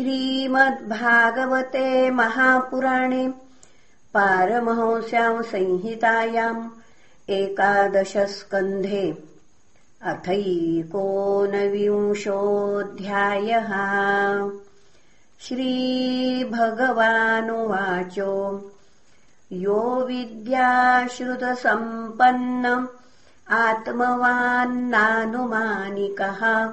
श्रीमद्भागवते महापुराणे पारमहंस्याम् संहितायाम् एकादशस्कन्धे अथैकोनविंशोऽध्यायः। श्रीभगवानुवाच। यो विद्याश्रुतसम्पन्न आत्मवान्नानुमानिकः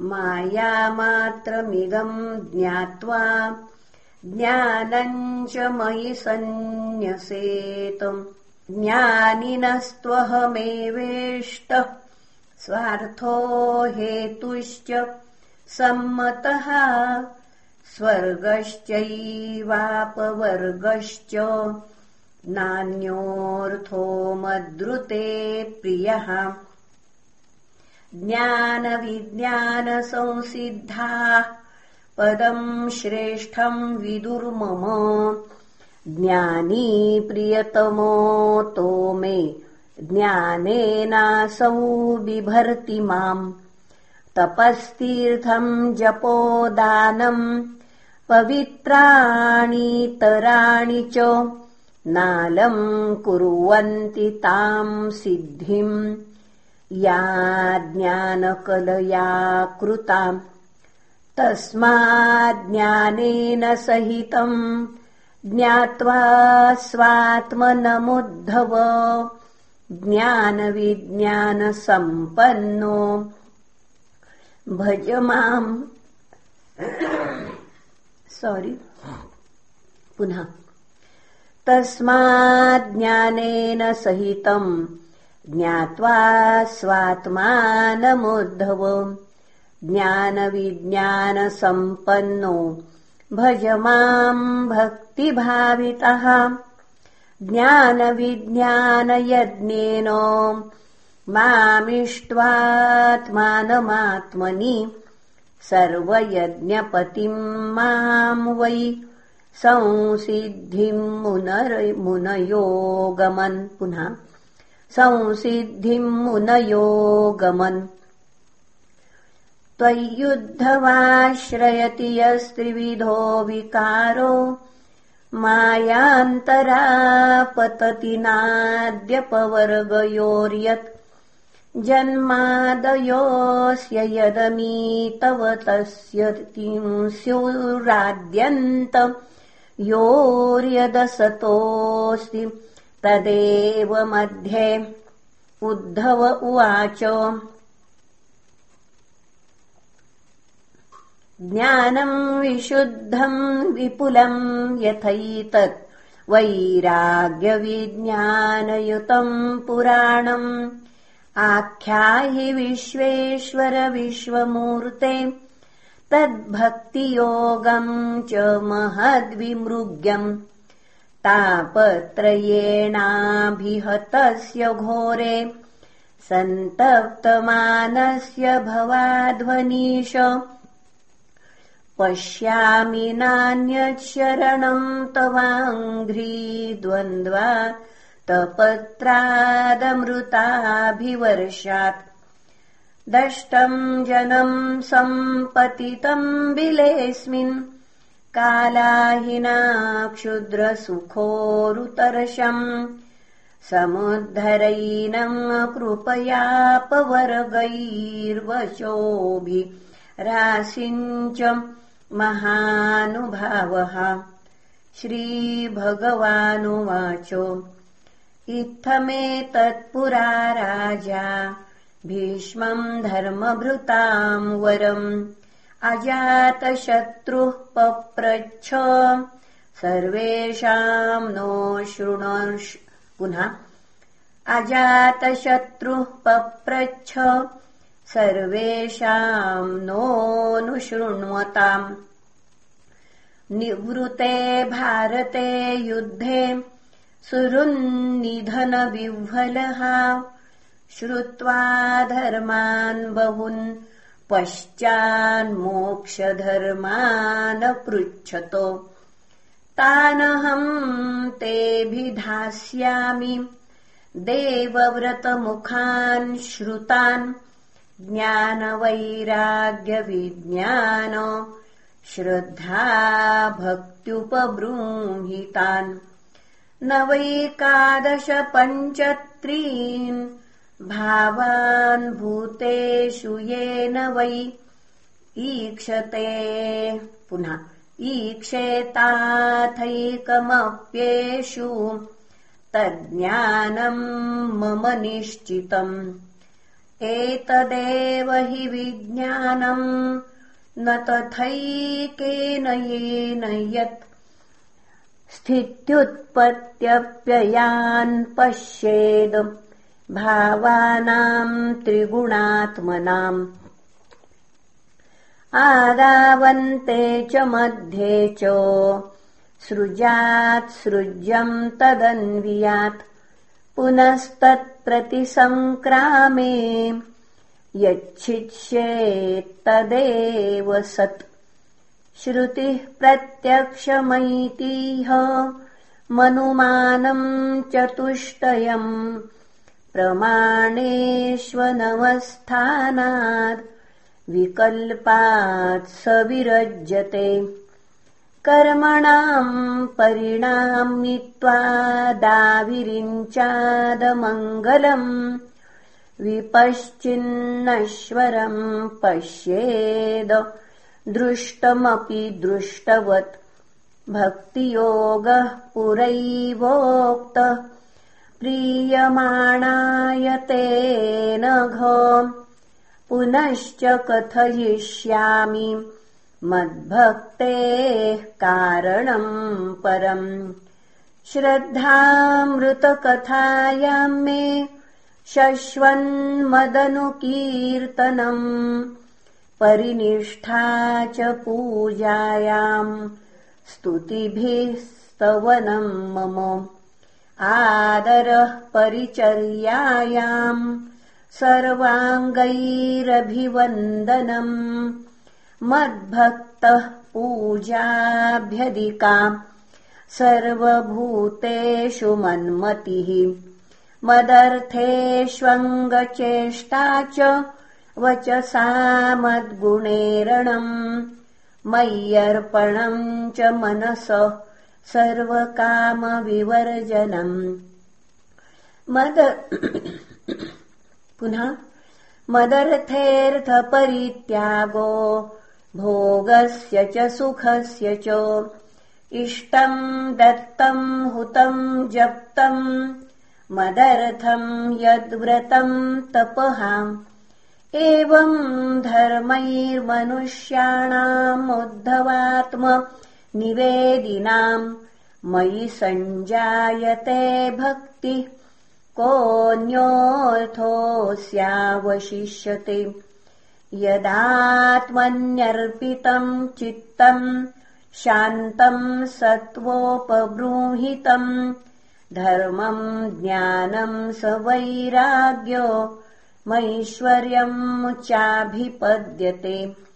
मायामात्रमिदम् ज्ञात्वा ज्ञानम् च मयि सन्न्यसेतम्। ज्ञानिनस्त्वहमेवेष्टः स्वार्थो हेतुश्च सम्मतः। स्वर्गश्चैवापवर्गश्च नान्योऽर्थो मद्रुते प्रियः ज्ञानविज्ञानसंसिद्धाः पदम् श्रेष्ठम् विदुर्मम। ज्ञानी प्रियतमोतो मे। ज्ञानेनासौ बिभर्ति माम्। तपस्तीर्थम् जपोदानम् पवित्राणितराणि च नालम् कुर्वन्ति ताम् सिद्धिम् या ज्ञानकलया कृता तस्माज्ञानेन सहितम् ज्ञात्वा स्वात्मनमुद्धव। ज्ञानविज्ञानसम्पन्नो। भज माम्। सोरि पुनः। तस्माज्ञानेन सहितम् ज्ञात्वा स्वात्मानमुद्धव। ज्ञानविज्ञानसम्पन्नो भज माम् भक्तिभावितः। ज्ञानविज्ञानयज्ञेन मामिष्ट्वात्मानमात्मनि सर्वयज्ञपतिम् माम् वै संसिद्धिम् मुनयोगमन्। पुनः संसिद्धिम् मुनयोगमन् त्वय्युद्धवाश्रयति यस्त्रिविधो विकारो मायान्तरापतति नाद्यपवर्गयोर्यत् जन्मादयोऽस्य यदमीतव तस्य स्युराद्यन्त योर्यदसतोऽस्ति तदेव मध्ये उद्धव उवाच। ज्ञानम् विशुद्धम् विपुलम् यथैतत् वैराग्यविज्ञानयुतम् पुराणम्। आख्याहि विश्वेश्वर विश्वमूर्ते। तद्भक्तियोगम् च महद्विमृग्यम् तापत्रयेणाभिहतस्य घोरे सन्तप्तमानस्य भवाध्वनीश। पश्यामि नान्यच्छरणम् तवाङ्घ्रीद्वन्द्वा तपत्रादमृताभिवर्षात्। दष्टम् जनम् सम्पतितम् बिलेऽस्मिन् कालाहिना क्षुद्रसुखोरुतर्शम् समुद्धरैनम् कृपयापवर्गैर्वचोभिः राशिञ्च महानुभावः। श्रीभगवानुवाच। इत्थमेतत्पुरा राजा। भीष्मम् धर्मभृताम् वरम् अजातशत्रुः पप्रच्छ। सर्वेषाम् नो शृणु पुनः। अजातशत्रुः पप्रच्छ। सर्वेषाम् नोऽनुशृण्वताम् निवृते भारते युद्धे सुरुन्निधनविह्वलः श्रुत्वा धर्मान् बहुन् पश्चान्मोक्षधर्मानपृच्छतो। तानहम् तेऽभिधास्यामि। देवव्रतमुखान् श्रुतान्। ज्ञानवैराग्यविज्ञान। श्रद्धा भक्त्युपबृंहितान् नवैकादश पञ्चत्रीन् भावान् भूतेषु येन वै। ईक्षते। पुनः ईक्षेताथैकमप्येषु तज्ज्ञानम् मम निश्चितम्। एतदेव हि विज्ञानम् न तथैकेन येन यत्। स्थित्युत्पत्त्यप्ययान् पश्येद भावानाम् त्रिगुणात्मनाम्। आदावन्ते च मध्ये च। सृजात् सृज्यम् तदन्वियात्। पुनस्तत्प्रतिसङ्क्रामे यच्छिष्येत्तदेव सत्। श्रुतिः प्रत्यक्षमैतीह। मनुमानम् चतुष्टयम् प्रमाणेष्वनवस्थानात् विकल्पात् स विरज्यते कर्मणाम् परिणामित्वादाविरिञ्चादमङ्गलम् विपश्चिन्नश्वरम् पश्येद दृष्टमपि दृष्टवत्। भक्तियोगः पुरैवोक्त प्रीयमाणायतेन घ। पुनश्च कथयिष्यामि मद्भक्तेः कारणम् परम्। श्रद्धामृतकथायाम् मे शश्वन्मदनुकीर्तनम्। परिनिष्ठा च पूजायाम् स्तुतिभिः स्तवनम् मम आदरः परिचर्यायाम् सर्वाङ्गैरभिवन्दनम् मद्भक्तः पूजाभ्यधिका सर्वभूतेषु मन्मतिः मदर्थेष्वङ्गचेष्टा च वचसा मद्गुणेरणम् मय्यर्पणम् च मनस सर्वकामविवर्जनम्। मद पुनः मदर्थेऽर्थपरित्यागो भोगस्य च सुखस्य च। इष्टम् दत्तम् हुतम् जप्तम् मदर्थम् यद्व्रतम् तपः एवम् धर्मैर्मनुष्याणामुद्धवात्म निवेदिनाम्। मयि सञ्जायते भक्तिः। कोऽन्योऽर्थोऽस्यावशिष्यते यदात्मन्यर्पितम् चित्तम् शान्तम् सत्त्वोपबृंहितम् धर्मम् ज्ञानम् स वैराग्यो। मैश्वर्यम् चाभिपद्यते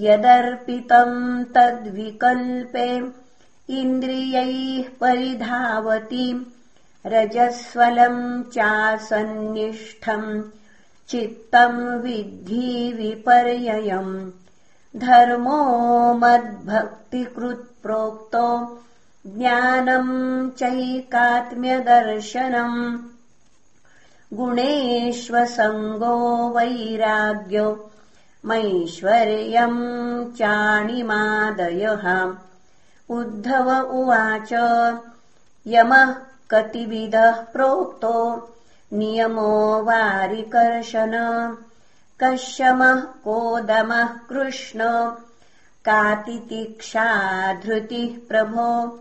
यदर्पितम् तद्विकल्पे इन्द्रियैः परिधावति रजस्वलम् चासन्निष्ठम् चित्तम् विद्धि विपर्ययम् धर्मो मद्भक्तिकृत्प्रोक्तो ज्ञानम् चैकात्म्यदर्शनम् गुणेष्वसङ्गो वैराग्यो मैश्वर्यम् चाणिमादयः उद्धव उवाच यमः कतिविधः प्रोक्तो नियमो वारिकर्शन कश्यमः कोदमः कृष्ण कातितिक्षाधृतिः प्रभो।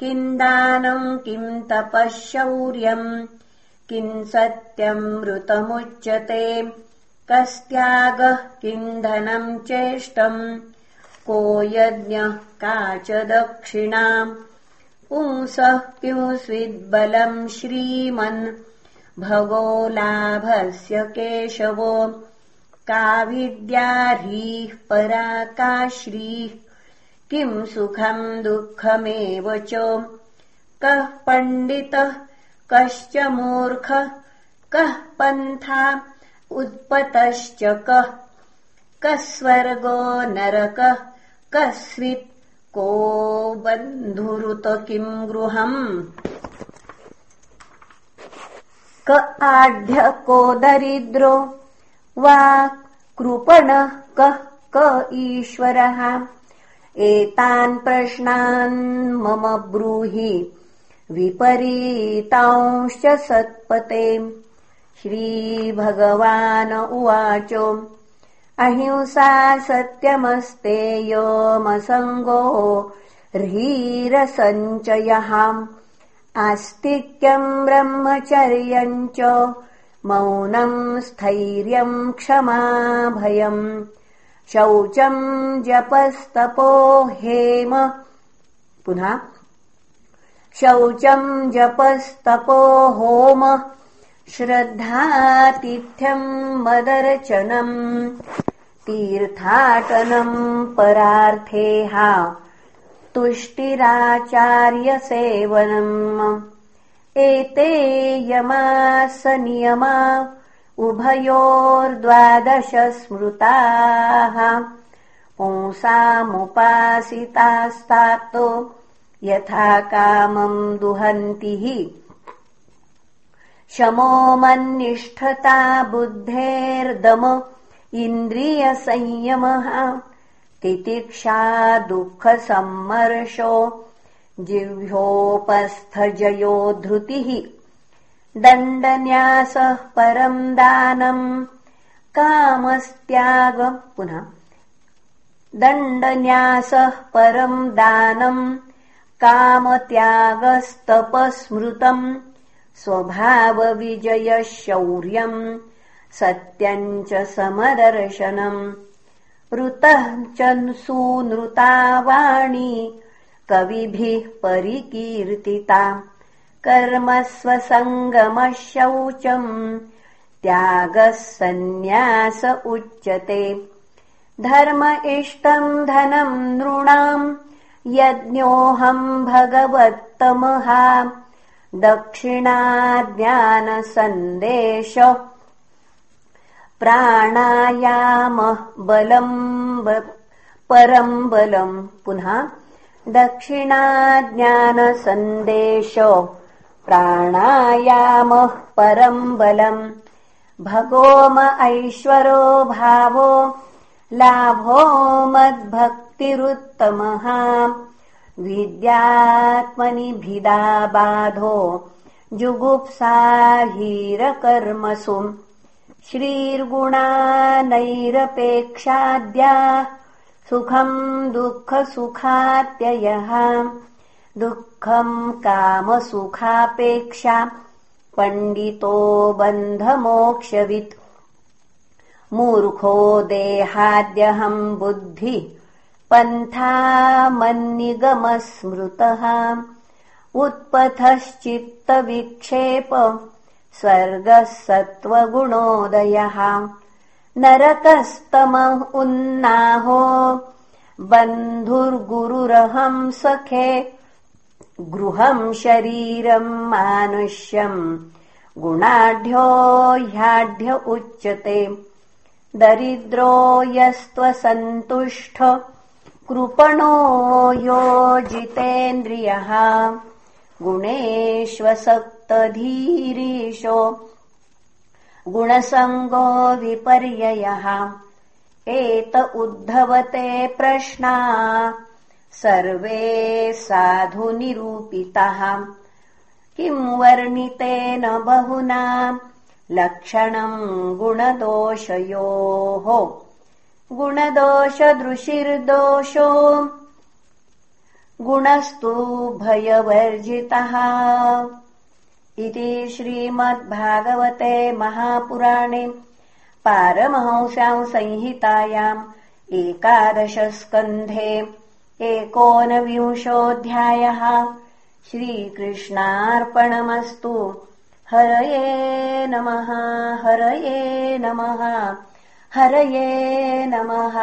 किम् दानम् किम् तपःशौर्यम् किम् सत्यमृतमुच्यते कस्त्यागः किम् धनम् चेष्टम्? को यज्ञः दक्षिणाम्? पुंसः स्विद्बलम् श्रीमन्। भगो लाभस्य केशवो। का विद्याह्रीः परा का श्रीः किम् सुखम् दुःखमेव च? कः पण्डितः? कश्च मूर्खः? कः पन्था उत्पतश्च कः कः स्वर्गो नरकः। कस्वित् को बन्धुरुत किम् गृहम्? क आढ्य को दरिद्रो। वा कृपणः कः क ईश्वरः। एतान् प्रश्नान् मम ब्रूहि। विपरीतांश्च सत्पते श्रीभगवान उवाचो। अहिंसा सत्यमस्तेयोमसङ्गो ह्रीरसञ्चयः आस्तिक्यम् ब्रह्मचर्यम् च मौनम् स्थैर्यम् क्षमा भयम् शौचम् जपस्तपो हेम। पुनः शौचम् जपस्तपो होम श्रद्धातिथ्यम् मदर्चनम् तीर्थाटनम् परार्थेहा तुष्टिराचार्यसेवनम्। एते नियमा उभयोर्द्वादश स्मृताः पुंसामुपासितास्तातो यथा कामम् दुहन्ति हि शमो मन्निष्ठता बुद्धेर्दम इन्द्रियसंयमः तितिक्षा दुःखसम्मर्शो जिह्वोपस्थजयो धृतिः दण्डन्यासः परम् दानम् कामस्त्याग पुनः दण्डन्यासः परम् दानम् कामत्यागस्तपस्मृतम् स्वभावविजयशौर्यम् सत्यम् च समदर्शनम्। ऋतः च सुनृतावाणी कविभिः परिकीर्तिता। कर्म स्वसङ्गमशौचम् त्यागः सन्न्यास उच्यते। धर्म इष्टम् धनम् नृणाम् यज्ञोऽहम् भगवत्तमहा दक्षिणाज्ञानसन्देश। प्राणायामः परम् बलम् पुनः दक्षिणाज्ञानसन्देश। प्राणायामः परम् बलम् भगोम ऐश्वरो भावो। लाभो मद्भक्तिरुत्तमः विद्यात्मनि भिदा बाधो जुगुप्साहीरकर्मसु श्रीर्गुणानैरपेक्षाद्या सुखम् दुःखसुखात्ययः। दुःखम् कामसुखापेक्षा पण्डितो बन्धमोक्षवित्। मूर्खो देहाद्यहम् बुद्धि पन्थामन्निगमस्मृतः। उत्पथश्चित्तविक्षेप स्वर्गः सत्त्वगुणोदयः नरकस्तमः उन्नाहो बन्धुर्गुरुरहम् सखे गृहम् शरीरम् मानुष्यम् गुणाढ्यो ह्याढ्य उच्यते। दरिद्रो यस्त्वसन्तुष्ट कृपणो योजितेन्द्रियः। गुणेष्वसक्तधीरीशो गुणसङ्गो विपर्ययः। एत उद्धवते प्रश्ना। सर्वे साधुनिरूपितः। किम् वर्णितेन बहुना? लक्षणम् गुणदोषयोः गुणदोषदृशिर्दोषो। गुणस्तु भयवर्जितः। इति श्रीमद्भागवते महापुराणे पारमहंस्याम् संहितायाम् एकादशस्कन्धे एकोनविंशोऽध्यायः। श्रीकृष्णार्पणमस्तु। हरये नमः हरये नमः हरये नमः